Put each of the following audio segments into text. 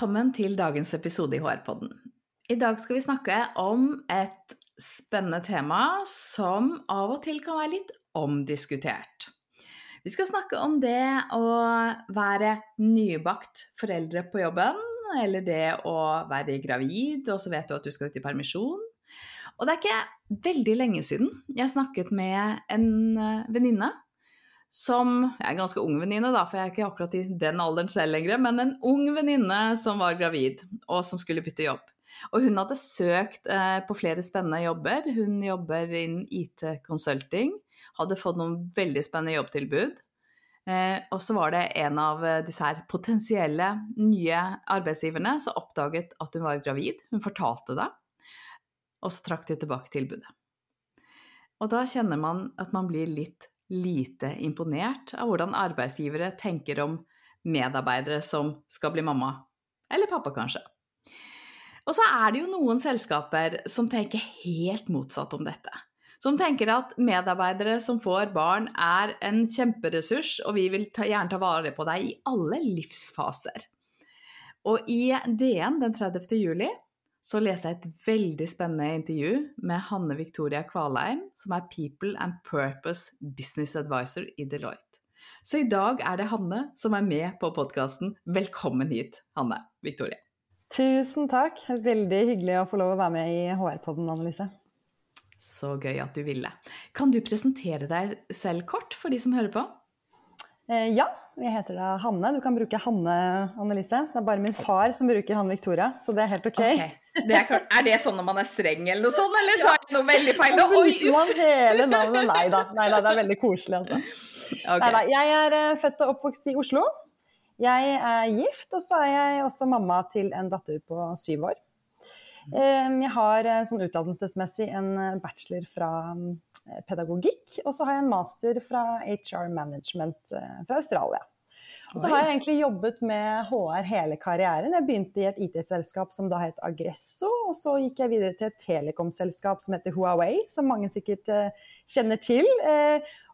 Velkommen til dagens episode i HR-podden. I dag skal vi snakke om et spennende tema som av og til kan være litt omdiskutert. Vi skal snakke om det å være nybakt foreldre på jobben, eller det å være gravid, og så vet du at du skal ut i permisjon. Og det er ikke veldig lenge siden jeg snakket med en eh, venninne som Jeg er en ganske ung venninne, da, for jeg er ikke akkurat i den alderen selv lenger, men en ung venninne som var gravid, og som skulle bytte jobb. Og hun hadde søkt eh, på flere spennende jobber. Hun jobber innen IT-consulting, hadde fått noen veldig spennende jobbtilbud. Eh, og så var det en av disse her potensielle nye arbeidsgiverne som oppdaget at hun var gravid. Hun fortalte det, og så trakk de tilbake tilbudet. Og da kjenner man at man blir litt lite imponert av hvordan arbeidsgivere tenker om medarbeidere som skal bli mamma. Eller pappa, kanskje. Og så er det jo noen selskaper som tenker helt motsatt om dette. Som tenker at medarbeidere som får barn er en kjemperessurs, og vi vil ta, gjerne ta vare på deg i alle livsfaser. Og i DN den 30. juli så leser jeg et veldig spennende intervju med Hanne Victoria Kvalheim, som er People and Purpose Business Advisor i Deloitte. Så i dag er det Hanne som er med på podkasten. Velkommen hit, Hanne Victoria. Tusen takk. Veldig hyggelig å få lov å være med i HR-podden, Annelise. Så gøy at du ville. Kan du presentere deg selv kort for de som hører på? Eh, ja, jeg heter da Hanne. Du kan bruke Hanne Annelise. Det er bare min far som bruker Hanne Victoria, så det er helt ok. okay. Det er, er, det sånn når man er streng eller noe sånt, eller så er det noe veldig feil? Nå bruker man hele navnet? Nei da, nei da, det er veldig koselig, altså. Okay. Neida, jeg er uh, født og oppvokst i Oslo. Jeg er gift, og så er jeg også mamma til en datter på syv år. Jeg har uh, sånn utdannelsesmessig en bachelor fra um, pedagogikk, og så har jeg en master fra HR management fra Australia. Og så har jeg egentlig jobbet med HR hele karrieren. Jeg begynte i et IT-selskap som da het Agresso, og så gikk jeg videre til et telekomselskap som heter Huawei, som mange sikkert kjenner til.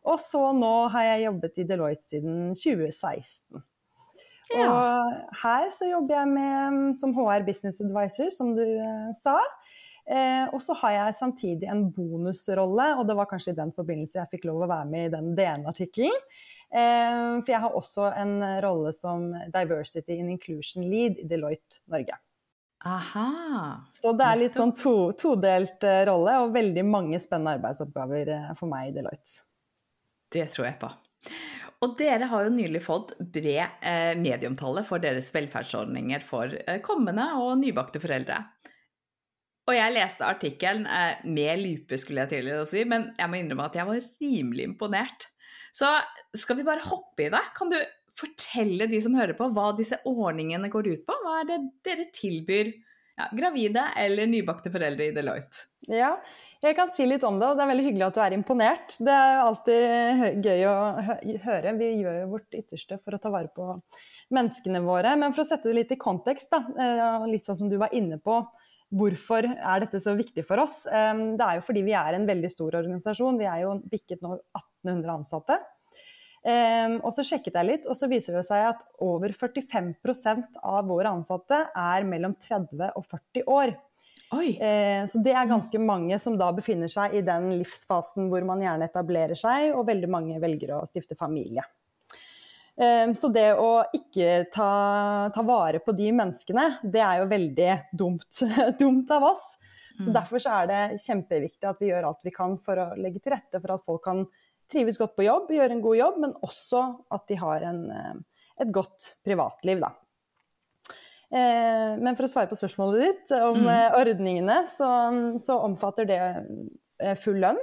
Og så nå har jeg jobbet i Deloitte siden 2016. Ja. Og her så jobber jeg med, som HR Business Advisor, som du eh, sa. Eh, og så har jeg samtidig en bonusrolle, og det var kanskje i den forbindelse jeg fikk lov å være med i den DN-artikkelen. Eh, for jeg har også en rolle som Diversity and Inclusion Lead i Deloitte Norge. Aha. Så det er litt sånn to, todelt eh, rolle og veldig mange spennende arbeidsoppgaver eh, for meg i Deloitte. Det tror jeg på. Og dere har jo nylig fått bred eh, medieomtale for deres velferdsordninger for eh, kommende og nybakte foreldre. Og jeg leste artikkelen eh, med lupe, skulle jeg til å si, men jeg må innrømme at jeg var rimelig imponert. Så skal vi bare hoppe i det? Kan du fortelle de som hører på, hva disse ordningene går ut på? Hva er det dere tilbyr ja, gravide eller nybakte foreldre i Deloitte? Ja, jeg kan si litt om det, og det er veldig hyggelig at du er imponert. Det er alltid gøy å høre. Vi gjør jo vårt ytterste for å ta vare på menneskene våre. Men for å sette det litt i kontekst, da, eh, litt sånn som du var inne på, Hvorfor er dette så viktig for oss? Det er jo fordi vi er en veldig stor organisasjon. Vi er jo bikket nå 1800 ansatte. Og så sjekket jeg litt, og så viser det seg at over 45% av våre ansatte er mellom 30 og 40 år. Oi. Så det er ganske mange som da befinner seg i den livsfasen hvor man gjerne etablerer seg, og veldig mange velger å stifte familie. Ehm, så det å ikke ta, ta, vare på de menneskene, det er jo veldig dumt, dumt av oss. Så mm. Derfor så er det kjempeviktig at vi gjør alt vi kan for å legge til rette for at folk kan trives godt på jobb, gjør en god jobb, men også at de har en, eh, et godt privatliv. Da. Ehm, men for å svare på spørsmålet ditt om mm. Eh, ordningene, så, så omfatter det eh, full lønn.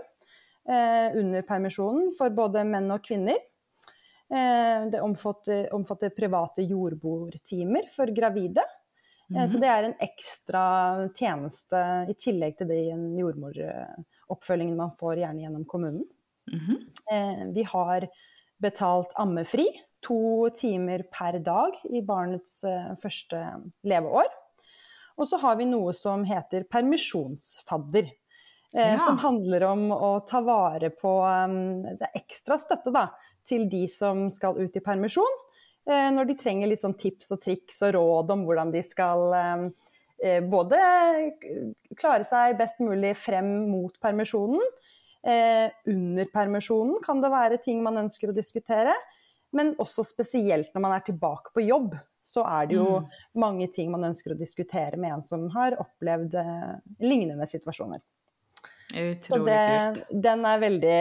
eh, under permisjonen for både menn og kvinner. Eh, det omfatter, omfatter, private jordbordtimer for gravide. Mm. Så det er en ekstra tjeneste i tillegg til den jordmoroppfølgingen man får gjerne gjennom kommunen. Mm -hmm. Vi har betalt ammefri to timer per dag i barnets første leveår. Og så har vi noe som heter permisjonsfadder. Ja. Som handler om å ta vare på Det er ekstra støtte da, til de som skal ut i permisjon. Eh, når de trenger litt sånn tips og triks og råd om hvordan de skal eh, eh, både klare seg best mulig frem mot permisjonen. Under permisjonen kan det være ting man ønsker å diskutere. Men også spesielt når man er tilbake på jobb, så er det jo mm. mange ting man ønsker å diskutere med en som har opplevd lignende situasjoner. Utrolig det, kult. Den er veldig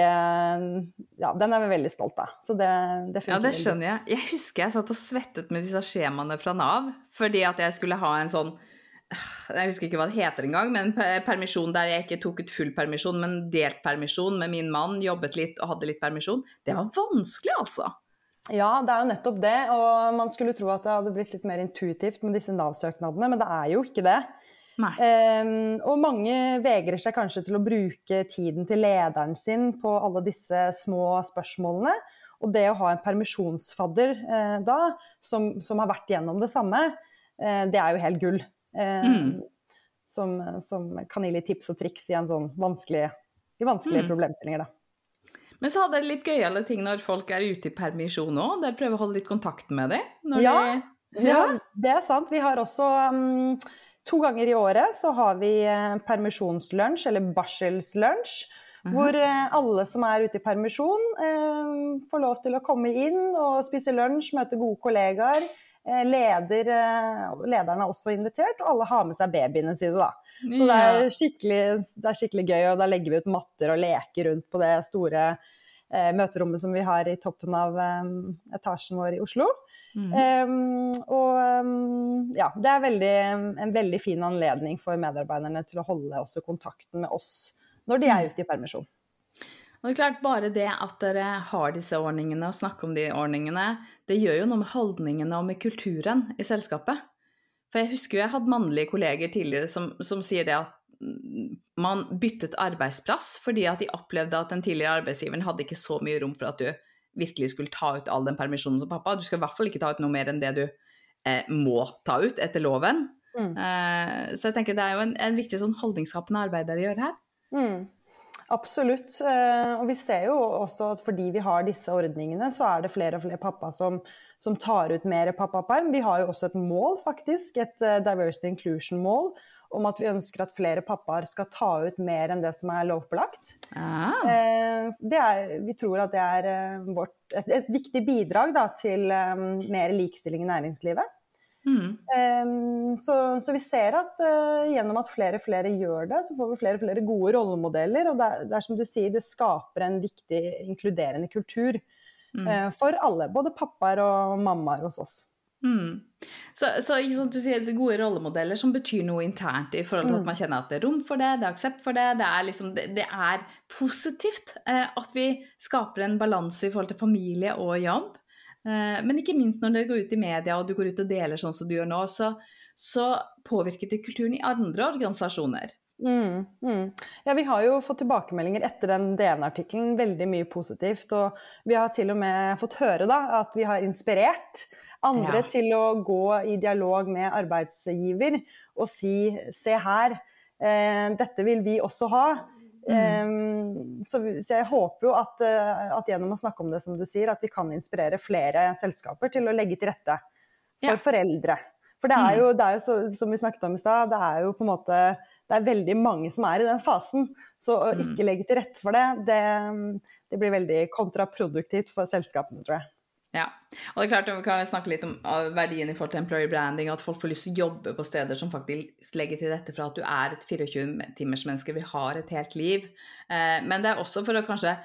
Ja, den er vi veldig stolt av. Så det, det. Ja, det skjønner jeg. Jeg husker jeg satt og svettet med disse skjemaene fra Nav fordi at jeg skulle ha en sånn jeg husker ikke hva det heter engang, men permisjon der jeg ikke tok ut full permisjon, men delt permisjon med min mann, jobbet litt og hadde litt permisjon. Det var vanskelig, altså. Ja, det er jo nettopp det. Og man skulle tro at det hadde blitt litt mer intuitivt med disse Nav-søknadene, men det er jo ikke det. Um, og mange vegrer seg kanskje til å bruke tiden til lederen sin på alle disse små spørsmålene. Og det å ha en permisjonsfadder uh, da, som, som, har vært gjennom det samme, uh, det er jo helt gull. Uh, mm. som, som, kan gi litt tips og triks i, sånn vanskelig, i vanskelige mm. problemstillinger. Da. Men så hadde dere litt gøyale ting når folk er ute i permisjon òg. Dere prøver å holde litt kontakt med dem? Ja, de... ja, det er sant. Vi har også um, To ganger i året så har vi eh, permisjonslunsj, eller barselslunsj. -hmm. Hvor eh, alle som er ute i permisjon, eh, får lov til å komme inn og spise lunsj, møte gode kollegaer. Leder, lederen er også invitert, og alle har med seg babyene sine. da. Så det er, det er, skikkelig, gøy, og da legger vi ut matter og leker rundt på det store eh, møterommet som vi har i toppen av eh, etasjen vår i Oslo. Mm. Um, og um, ja, det er veldig, en veldig fin anledning for medarbeiderne til å holde også kontakten med oss når de er mm. ute i permisjon. Og det er klart Bare det at dere har disse ordningene og snakker om de ordningene, det gjør jo noe med holdningene og med kulturen i selskapet. For jeg husker jo jeg hadde mannlige kolleger tidligere som, som sier det at man byttet arbeidsplass fordi at de opplevde at den tidligere arbeidsgiveren hadde ikke så mye rom for at du virkelig skulle ta ut all den permisjonen som pappa. Du skal i hvert fall ikke ta ut noe mer enn det du eh, må ta ut etter loven. Mm. Eh, så jeg tenker det er jo en, en viktig sånn holdningsskapende arbeid dere gjør her. Mm. Absolutt. Eh, og vi ser jo også at fordi vi har disse ordningene, så er det flere og flere pappa som, som tar ut mer pappaperm. Vi har jo også et mål, faktisk. Et uh, diversity inclusion-mål om at vi ønsker at flere pappaer skal ta ut mer enn det som er lovpålagt. Ah. Eh, er, vi tror at det er eh, vårt, et, et, viktig bidrag da, til mer likestilling i næringslivet. Mm. Så, så, vi ser at uh, gjennom at flere og flere gjør det, så får vi flere og flere gode rollemodeller. Og det er, det er som du sier, det skaper en viktig inkluderende kultur mm. uh, for alle. Både pappaer og mammaer hos oss. Mm. Så, så sant, du sier gode rollemodeller som betyr noe internt i forhold til at mm. man kjenner at det er rom for det, det er aksept for det. Det er, liksom, det, det er positivt eh, at vi skaper en balanse i forhold til familie og jobb. Eh, men ikke minst når dere går ut i media og du går ut og deler sånn som du gjør nå, så, så påvirker det kulturen i andre organisasjoner. Mm, mm. Ja, Vi har jo fått tilbakemeldinger etter den DN-artikkelen, veldig mye positivt. Og vi har til og med fått høre da, at vi har inspirert andre ja. til å gå i dialog med arbeidsgiver og si se her, eh, dette vil vi også ha. Mm. Um, så, så, jeg håper jo at, eh, at, gjennom å snakke om det, som du sier, at vi kan inspirere flere selskaper til å legge til rette for ja. foreldre. For det er mm. jo, det er jo så, som vi snakket om i stad, det er jo på en måte det er veldig mange som er i den fasen. Så å mm. ikke legge til rette for det, det, det blir veldig kontraproduktivt for selskapene, tror jeg. Ja. Og det er klart, Vi kan snakke litt om verdien i forhold til employer branding, at folk får lyst til å jobbe på steder som faktisk legger til rette for at du er et 24-timersmenneske, vi har et helt liv. Eh, men det er også for å kanskje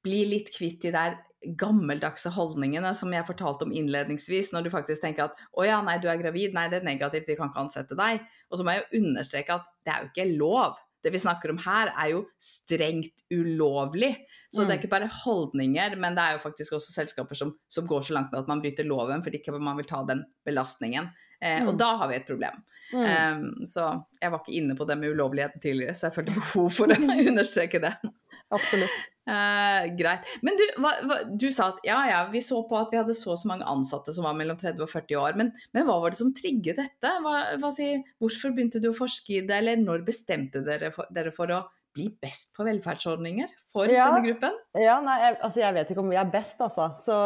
bli litt kvitt de der gammeldagse holdningene som jeg fortalte om innledningsvis, når du faktisk tenker at å ja, nei, du er gravid, nei, det er negativt, vi kan ikke ansette deg. Og så må jeg jo understreke at det er jo ikke lov. Det vi snakker om her, er jo strengt ulovlig. Så mm. det er mm. ikke bare holdninger, men det er jo faktisk også selskaper som, som går så langt at man bryter loven fordi ikke man vil ta den belastningen. Eh, mm. Og da har vi et problem. Mm. Um, så jeg var ikke inne på det med ulovligheten tidligere, så jeg følte behov for å understreke det. Absolutt. Uh, greit. Men du, hva, hva, du, sa at ja, ja, vi så på at vi hadde så og så mange ansatte som var mellom 30 og 40 år. Men, men hva var det som trigget dette? Hva, si, hvorfor begynte du å forske i det, eller når bestemte dere for, dere for å bli best på velferdsordninger for ja, denne gruppen? Ja, nei, jeg, altså jeg vet ikke om vi er best, altså. Så,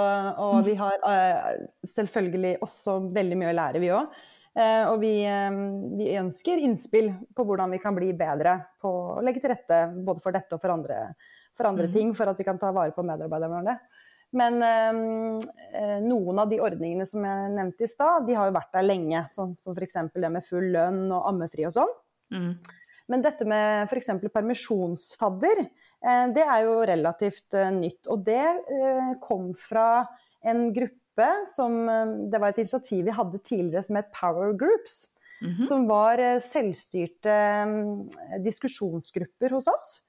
og vi har uh, selvfølgelig også veldig mye å lære, vi òg. Eh, og vi, um, vi, ønsker innspill på hvordan vi kan bli bedre på å legge til rette både for dette og for andre for andre mm. ting for at vi kan ta vare på medarbeiderne våre. Men øh, noen av de ordningene som jeg nevnte i stad, de har jo vært der lenge. Som, som f.eks. det med full lønn og ammefri og sånn. Mm. Men dette med f.eks. permisjonsfadder, eh, det er jo relativt eh, nytt. Og det eh, kom fra en gruppe som Det var et initiativ vi hadde tidligere som het Power Groups. Mm -hmm. Som var selvstyrte diskusjonsgrupper hos oss.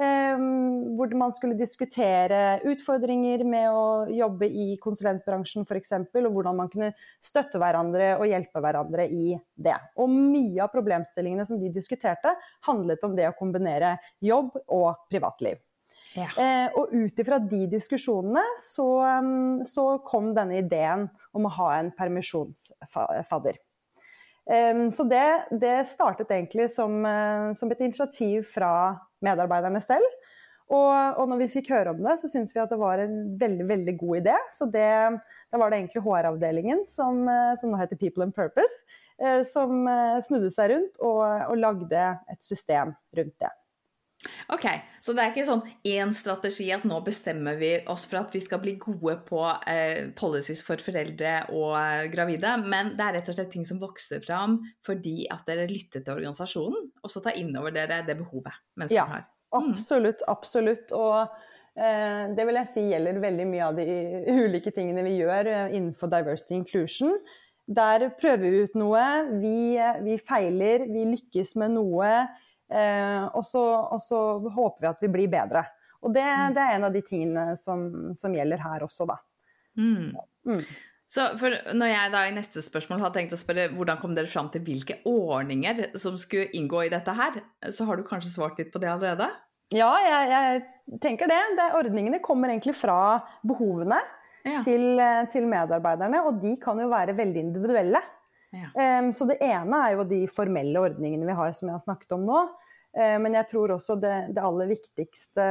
Ehm, hvor man skulle diskutere utfordringer med å jobbe i konsulentbransjen f.eks., og hvordan man kunne støtte hverandre og hjelpe hverandre i det. Og mye av problemstillingene som de diskuterte, handlet om det å kombinere jobb og privatliv. Ja. Eh, og ut ifra de diskusjonene så, ehm, så, kom denne ideen om å ha en permisjonsfadder. Eh, så det, det, startet egentlig som, uh, som, et initiativ fra medarbeiderne selv. Og, og når vi fikk høre om det, så syntes vi at det var en veldig veldig god idé. Så det, da var det egentlig HR-avdelingen, som, eh, som, nå heter People and Purpose, eh, som eh, snudde seg rundt og, og lagde et system rundt det. Ok, så det er ikke sånn én strategi at nå bestemmer vi oss for at vi skal bli gode på eh, policies for foreldre og eh, gravide, men det er rett og slett ting som vokser fram fordi at dere lytter til organisasjonen, og så tar inn over dere det behovet mennesker ja, har. Mm. Absolutt, absolutt. Og eh, det vil jeg si gjelder veldig mye av de ulike tingene vi gjør eh, innenfor diversity inclusion. Der prøver vi ut noe, vi, eh, vi feiler, vi lykkes med noe og, så, håper vi at vi blir bedre. Og det, mm. det er en av de tingene som, som gjelder her også, da. Mm. Så, mm. så, når jeg da i neste spørsmål har tenkt å spørre hvordan kom dere fram til hvilke ordninger som skulle inngå i dette her, så har du kanskje svart litt på det allerede? Ja, jeg, jeg tenker det. det. Ordningene kommer egentlig fra behovene ja. til, til, medarbeiderne, og de kan jo være veldig individuelle. Ja. Um, så det ene er jo de formelle ordningene vi har, som jeg har snakket om nå. Uh, men jeg tror også det, det, aller viktigste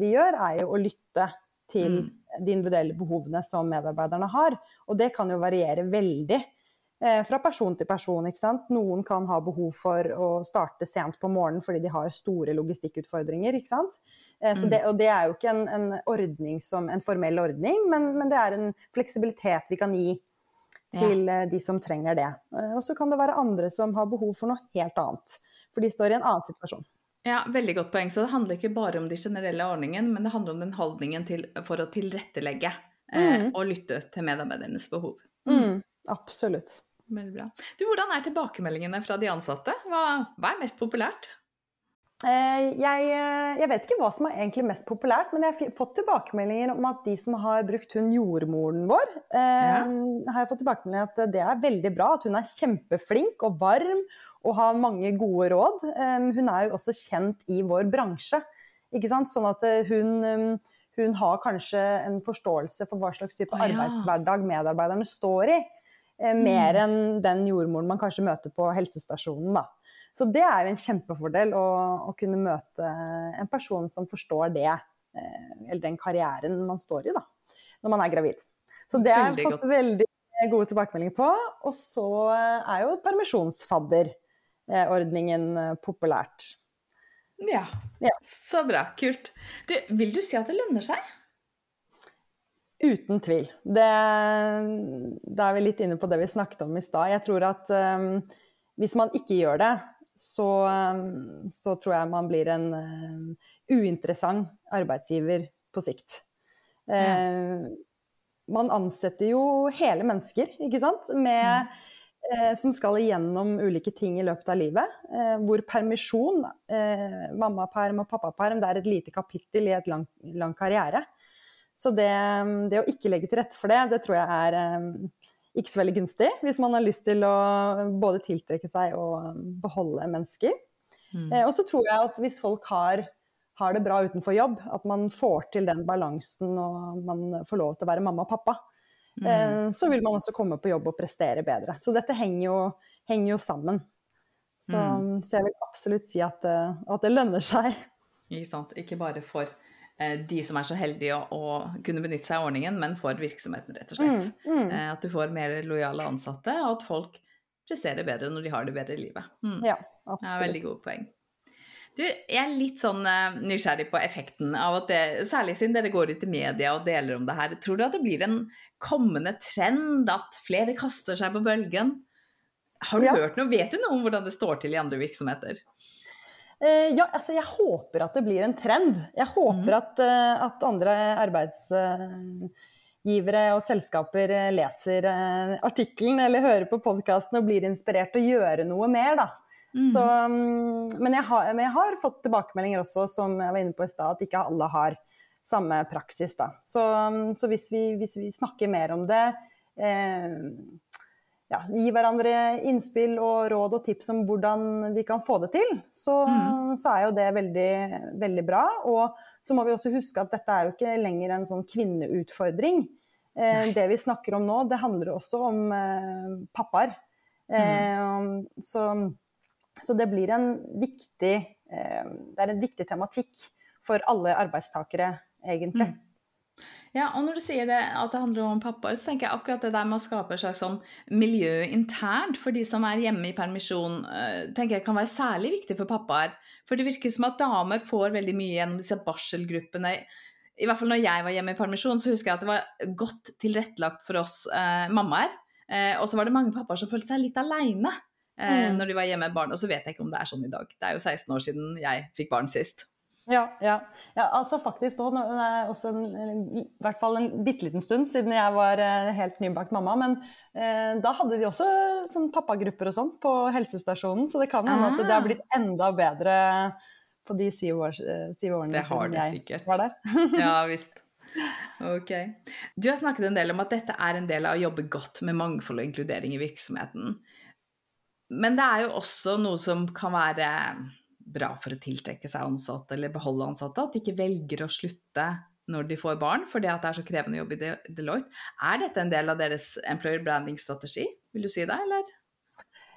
vi gjør, er jo å lytte til mm. de individuelle behovene som medarbeiderne har. Og det kan jo variere veldig uh, fra person til person. ikke sant? Noen kan ha behov for å starte sent på morgenen fordi de har store logistikkutfordringer. ikke sant? Uh, så det, og det er jo ikke en, en, ordning som, en formell ordning, men, men det er en fleksibilitet vi kan gi til ja. Eh, de som trenger det. Eh, og så kan det være andre som har behov for noe helt annet. For de står i en annen situasjon. Ja, veldig godt poeng. Så det handler ikke bare om de generelle ordningene, men det handler om den holdningen til, for å tilrettelegge eh, mm. og lytte til medarbeidernes behov. Mm. Mm, absolutt. Veldig bra. Du, hvordan er tilbakemeldingene fra de ansatte? Hva, hva er mest populært? Eh, jeg, eh, jeg, vet ikke hva som er egentlig mest populært, men jeg har fått tilbakemeldinger om at de som har brukt hun jordmoren vår, eh, ja. har jeg fått tilbakemeldinger at det er veldig bra. At hun er kjempeflink og varm og har mange gode råd. Eh, hun er jo også kjent i vår bransje. Ikke sant? Sånn at eh, hun, hun har kanskje en forståelse for hva slags type ja. arbeidshverdag medarbeiderne står i. Eh, mer mm. enn den jordmoren man kanskje møter på helsestasjonen. da. Så det er jo en kjempefordel å, å kunne møte en person som forstår det, eh, eller den karrieren man står i da, når man er gravid. Så det har jeg fått veldig gode tilbakemeldinger på. Og så er jo permisjonsfadderordningen eh, populært. Ja. ja. Så bra. Kult. Du, vil du si at det lønner seg? Uten tvil. Det, da er vi litt inne på det vi snakket om i stad. Jeg tror at um, hvis man ikke gjør det, så, um, så, tror jeg man blir en uh, uinteressant arbeidsgiver på sikt. Ja. Uh, man ansetter jo hele mennesker, ikke sant? Med, eh, som skal igjennom ulike ting i løpet av livet. Eh, hvor permisjon, eh, mammaperm og pappaperm, det er et lite kapittel i et lang, lang karriere. Så det, det, å ikke legge til rette for det, det tror jeg er eh, ikke så veldig gunstig. Hvis man har lyst til å både tiltrekke seg og beholde mennesker. Mm. Eh, og så tror jeg at hvis folk har har det bra utenfor jobb. At man får til den balansen og man får lov til å være mamma og pappa. Mm. Eh, så vil man også komme på jobb og prestere bedre. Så dette henger jo, henger jo sammen. Så, mm. så, jeg vil absolutt si at, eh, at, det lønner seg. Ikke sant. Ikke bare for de som er så heldige å, å, kunne benytte seg av ordningen, men for virksomheten, rett og slett. Mm. mm. Eh, at du får mer lojale ansatte, og at folk presterer bedre når de har det bedre i livet. Mm. Ja, absolutt. Det er veldig gode poeng. Du, jeg er litt sånn uh, nysgjerrig på effekten av at det, særlig siden dere går ut i media og deler om det her. Tror du at det blir en kommende trend at flere kaster seg på bølgen? Har du ja. hørt noe? Vet du noe om hvordan det står til i andre virksomheter? Uh, ja, altså jeg håper at det blir en trend. Jeg håper mm. at, uh, at, andre arbeidsgivere og selskaper leser artikkelen eller hører på podkasten og blir inspirert til å gjøre noe mer, da. Mm. Så, men, jeg har, men, jeg har, fått tilbakemeldinger også, som jeg var inne på i stad, at ikke alle har samme praksis. Da. Så, mm, så hvis, vi, hvis, vi, snakker mer om det, eh, ja, gi hverandre innspill og råd og tips om hvordan vi kan få det til, så, mm. så, er jo det veldig, veldig bra. Og så må vi også huske at dette er jo ikke lenger en sånn kvinneutfordring. Eh, det vi snakker om nå, det handler også om eh, pappaer. Mm. Eh, så så det blir en viktig, eh, det er en viktig tematikk for alle arbeidstakere, egentlig. Mm. Ja, og når du sier det, at det handler om pappaer, så tenker jeg akkurat det der med å skape et slags sånn miljø internt for de som er hjemme i permisjon, eh, tenker jeg kan være særlig viktig for pappaer. For det virker som at damer får veldig mye gjennom disse barselgruppene. I hvert fall når jeg var hjemme i permisjon, så husker jeg at det var godt tilrettelagt for oss eh, mammaer. Eh, og så var det mange pappaer som følte seg litt aleine eh, mm. når de var hjemme med barn. Og så vet jeg ikke om det er sånn i dag. Det er jo 16 år siden jeg fikk barn sist. Ja, ja. ja altså faktisk nå, også en, i hvert fall en bitte liten stund siden jeg var eh, helt nybakt mamma. Men eh, da hadde de også sånn pappagrupper og sånn på helsestasjonen, så det kan hende at det har ah. blitt enda bedre på de syv, år, eh, syv årene det har det sikkert. var der. ja visst. Ok. Du har snakket en del om at dette er en del av å jobbe godt med mangfold og inkludering i virksomheten. Men det er jo også noe som kan være bra for å tiltrekke seg ansatte eller beholde ansatte, at de ikke velger å slutte når de får barn, fordi at det er så krevende jobb i Deloitte. Er dette en del av deres employer branding-strategi, vil du si det, eller?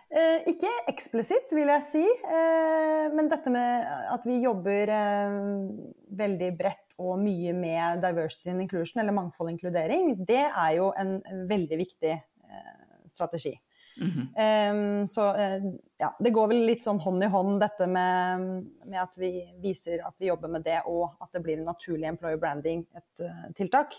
Eh, ikke eksplisitt, vil jeg si. Eh, men dette med at vi jobber eh, veldig bredt og mye med diversity and inclusion, eller mangfold og inkludering, det er jo en veldig viktig eh, strategi. Mm -hmm. um, så uh, ja, det går vel litt sånn hånd i hånd dette med, med, at vi viser at vi jobber med det, og at det blir en naturlig employer branding, et uh, tiltak.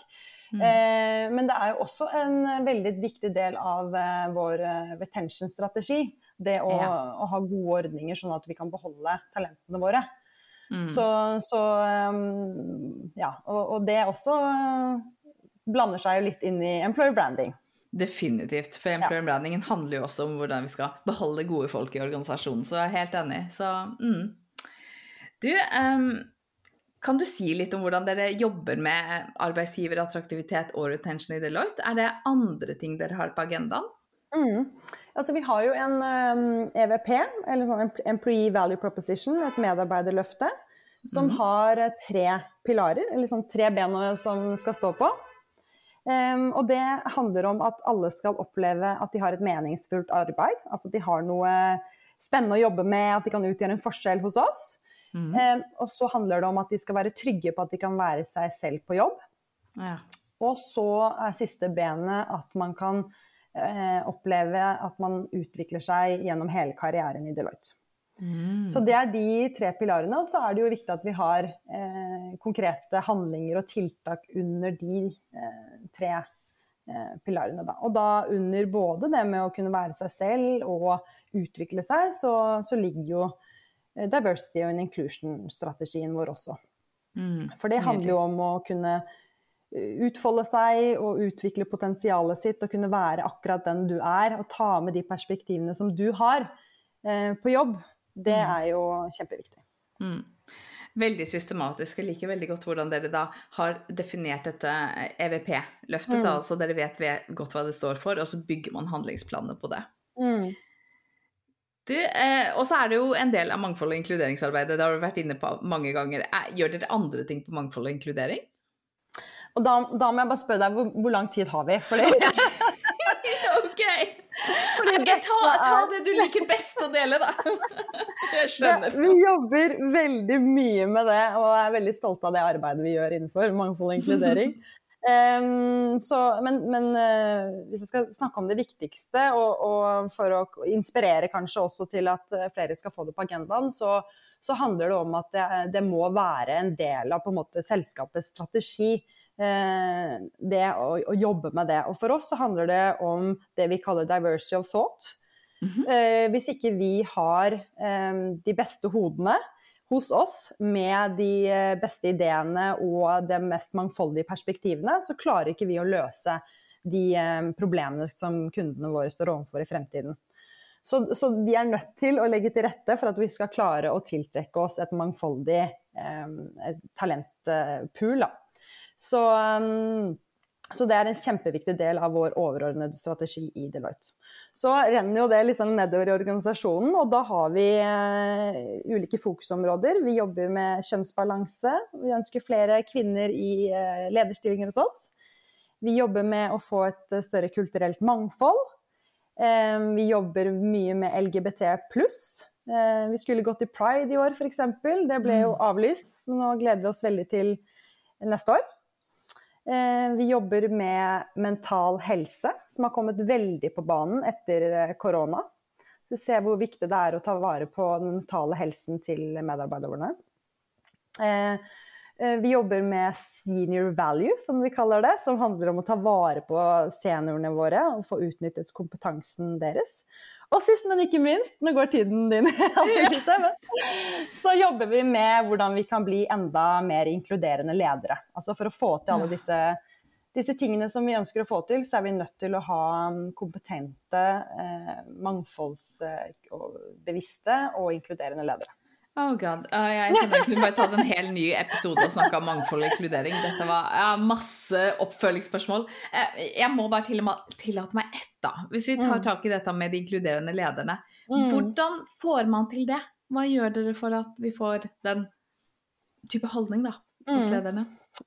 Mm. Uh, men det er jo også en veldig viktig del av vår retention-strategi. Det å, ja. å, ha gode ordninger sånn at vi kan beholde talentene våre. Mm. Så, så um, ja, og, og det også blander seg jo litt inn i employer branding. Definitivt. For employer brandingen handler jo også om hvordan vi skal beholde gode folk i organisasjonen, så jeg er helt enig. Så mm. Du, um, kan du si litt om hvordan dere jobber med arbeidsgiverattraktivitet og retention i Deloitte? Er det andre ting dere har på agendaen? Mm. Altså, vi har jo en um, EVP, eller sånn Employee Value Proposition, et medarbeiderløfte, som mm. har tre pilarer, eller sånn tre ben som skal stå på. Um, og det handler om at alle skal oppleve at de har et meningsfullt arbeid. Altså at de har noe spennende å jobbe med, at de kan utgjøre en forskjell hos oss. Mm. Um, og så handler det om at de skal være trygge på at de kan være seg selv på jobb. Ja. Og så er siste benet at man kan uh, oppleve at man utvikler seg gjennom hele karrieren i Deloitte. Mm. Så det er de tre pilarene. Og så er det jo viktig at vi har eh, konkrete handlinger og tiltak under de eh, tre eh, pilarene. Da. Og da under både det med å kunne være seg selv og utvikle seg, så, så ligger jo eh, diversity og inclusion-strategien vår også. Mm. For det handler jo om å kunne utfolde seg og utvikle potensialet sitt og kunne være akkurat den du er, og ta med de perspektivene som du har eh, på jobb, det mm. er jo kjempeviktig. Mm. Veldig systematisk. Jeg liker veldig godt hvordan dere da har definert dette EVP-løftet. Mm. Altså dere vet godt hva det står for, og så bygger man handlingsplanene på det. Mm. Eh, og så er det jo en del av mangfold- og inkluderingsarbeidet. Det har du vært inne på mange ganger. Gjør dere andre ting på mangfold og inkludering? Og da, da, må jeg bare spørre deg, hvor, hvor lang tid har vi? Fordi... ok! Okay, ta, ta, det du liker best å dele, da. Jeg skjønner. vi jobber veldig mye med det, og er veldig stolte av det arbeidet vi gjør innenfor mangfold og inkludering. Um, så, men, men uh, hvis jeg skal snakke om det viktigste, og, og, for å inspirere kanskje også til at eh, flere skal få det på agendaen, så, så handler det om at det, det, må være en del av på en måte, selskapets strategi. Eh, det å, å, jobbe med det. Og for oss så handler det om det vi kaller diversity of thought. Mm -hmm. eh, hvis ikke vi har eh, de beste hodene hos oss med de beste ideene og de mest mangfoldige perspektivene, så klarer ikke vi å løse de problemene som kundene våre står overfor i fremtiden. Så, så, vi er nødt til å legge til rette for at vi skal klare å tiltrekke oss et mangfoldig eh, talentpool. Da. Så, um, så, det er en kjempeviktig del av vår overordnede strategi i Deloitte. Så renner jo det liksom nedover i organisasjonen, og da har vi uh, ulike fokusområder. Vi jobber med kjønnsbalanse. Vi ønsker flere kvinner i uh, lederstillinger hos oss. Vi jobber med å få et uh, større kulturelt mangfold. Um, vi jobber mye med LGBT pluss. Vi skulle gått i pride i år, f.eks. Det ble jo mm. avlyst. Nå gleder vi oss veldig til neste år. Eh, vi jobber med mental helse, som har kommet veldig på banen etter eh, korona. Du ser hvor viktig det er å ta vare på den mentale helsen til medarbeiderne. Eh, vi jobber med senior value, som vi kaller det, som handler om å ta vare på seniorene våre og få utnyttet kompetansen deres. Og sist, men ikke minst, nå går tiden din, så jobber vi med hvordan vi kan bli enda mer inkluderende ledere. Altså for å få til alle disse, disse tingene som vi ønsker å få til, så er vi nødt til å ha kompetente, eh, mangfoldsbevisste og inkluderende ledere. Oh god. Uh, jeg kjenner jeg kunne bare tatt en hel ny episode og snakka om mangfold og inkludering. Dette var ja, masse oppfølgingsspørsmål. Uh, jeg må bare tillate meg ett, da. Hvis vi tar mm. tak i dette med de inkluderende lederne. Mm. Hvordan får man til det? Hva gjør dere for at vi får den type holdning da, hos mm. lederne?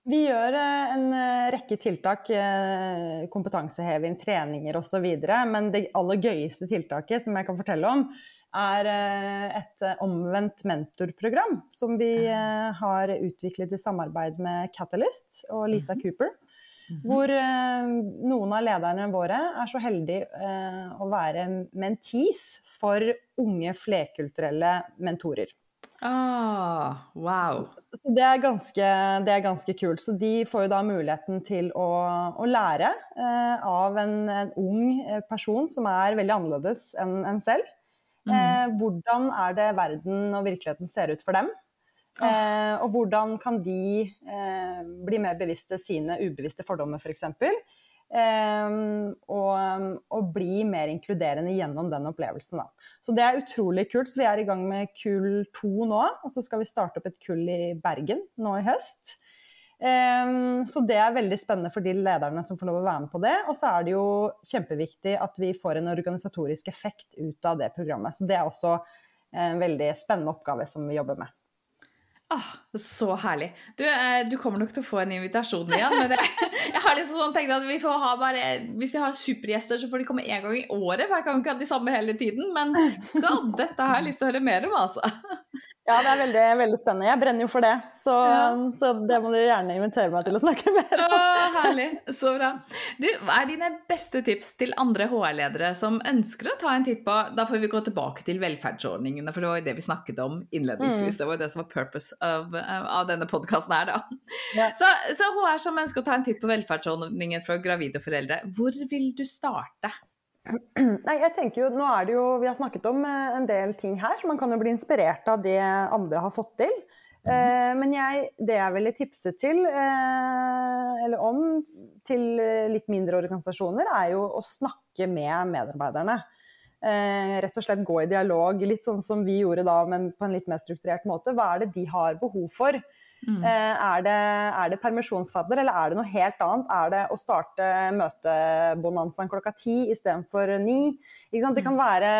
Vi gjør eh, en eh, rekke tiltak, eh, kompetanseheving, treninger osv. Men det aller gøyeste tiltaket som jeg kan fortelle om, er et omvendt mentorprogram som vi har utviklet i samarbeid med Catalyst og Lisa mhm. Cooper. Mhm. Hvor noen av lederne våre er så heldige å være mentis for unge flerkulturelle mentorer. Ah, wow. Så, det, er ganske, det, er ganske, kult. Så de får jo da muligheten til å, å lære eh, av en, en, ung eh, person som er veldig annerledes enn en selv. Mm. Eh, hvordan er det verden og virkeligheten ser ut for dem? Eh, og hvordan kan de eh, bli mer bevisste sine ubevisste fordommer, f.eks. For eh, og, og, bli mer inkluderende gjennom den opplevelsen. Da. Så det er utrolig kult. Så vi er i gang med kull to nå, og så skal vi starte opp et kull i Bergen nå i høst. Um, så det er veldig spennende for de lederne som får lov å være med på det. Og så er det jo kjempeviktig at vi får en organisatorisk effekt ut av det programmet. Så det er også en veldig spennende oppgave som vi jobber med. Ah, så herlig. Du, eh, du, kommer nok til å få en invitasjon igjen. Men jeg, jeg har liksom sånn tenkt at vi får ha bare, hvis vi har supergjester, så får de komme én gang i året. For jeg kan ikke ha de samme hele tiden. Men God, dette har jeg lyst til å høre mer om, altså. Ja, det er veldig, veldig, spennende. Jeg brenner jo for det. Så, ja. så, det må du gjerne invitere meg til å snakke mer om. Å, herlig. Så bra. Du, hva er dine beste tips til andre HR-ledere som ønsker å ta en titt på Da får vi gå tilbake til velferdsordningene, for det var jo det vi snakket om innledningsvis. Mm. Det var jo det som var purpose av, av denne podkasten her, da. Ja. Så, så HR som ønsker å ta en titt på velferdsordninger for gravide og foreldre, hvor vil du starte? Nei, jeg tenker jo, nå er det jo, Vi har snakket om eh, en del ting her, så man kan jo bli inspirert av det andre har fått til. Uh, men jeg, det jeg ville tipse til, uh, eller om, til litt mindre organisasjoner, er jo å snakke med medarbeiderne. Rett og slett gå i dialog, litt sånn som vi gjorde da, men på en litt mer strukturert måte. Hva er det de har behov for? Mm. Er, det, er det permisjonsfadder, eller er det noe helt annet? Er det å starte møtebonanzaen klokka ti istedenfor ni? Det kan mm. være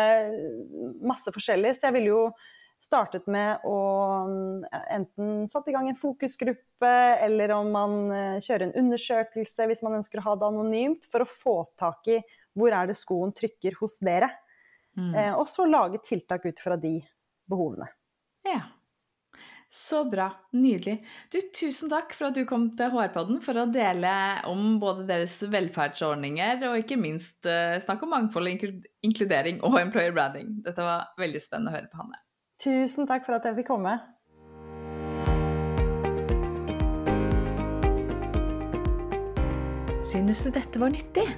masse forskjellig. Så jeg ville jo startet med å enten satt i gang en fokusgruppe, eller om man eh, kjører en undersøkelse hvis man ønsker å ha det anonymt, for å få tak i hvor er det skoen trykker hos dere. Mm. Eh, og så lage tiltak ut fra de behovene. Ja. Så bra. Nydelig. Du, tusen takk for at du kom til HR-podden for å dele om både deres velferdsordninger og ikke minst uh, snakke om mangfold, inkludering og employer branding. Dette var veldig spennende å høre på, Hanne. Tusen takk for at jeg fikk komme. Synes du dette var nyttig?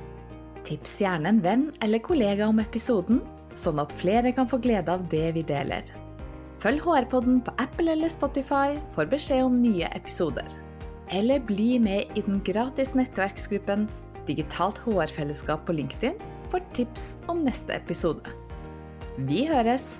Tips gjerne en venn eller kollega om episoden, sånn at flere kan få glede av det vi deler. Følg HR-podden på Apple eller Spotify for beskjed om nye episoder. Eller bli med i den gratis nettverksgruppen Digitalt HR-fellesskap på LinkedIn for tips om neste episode. Vi høres!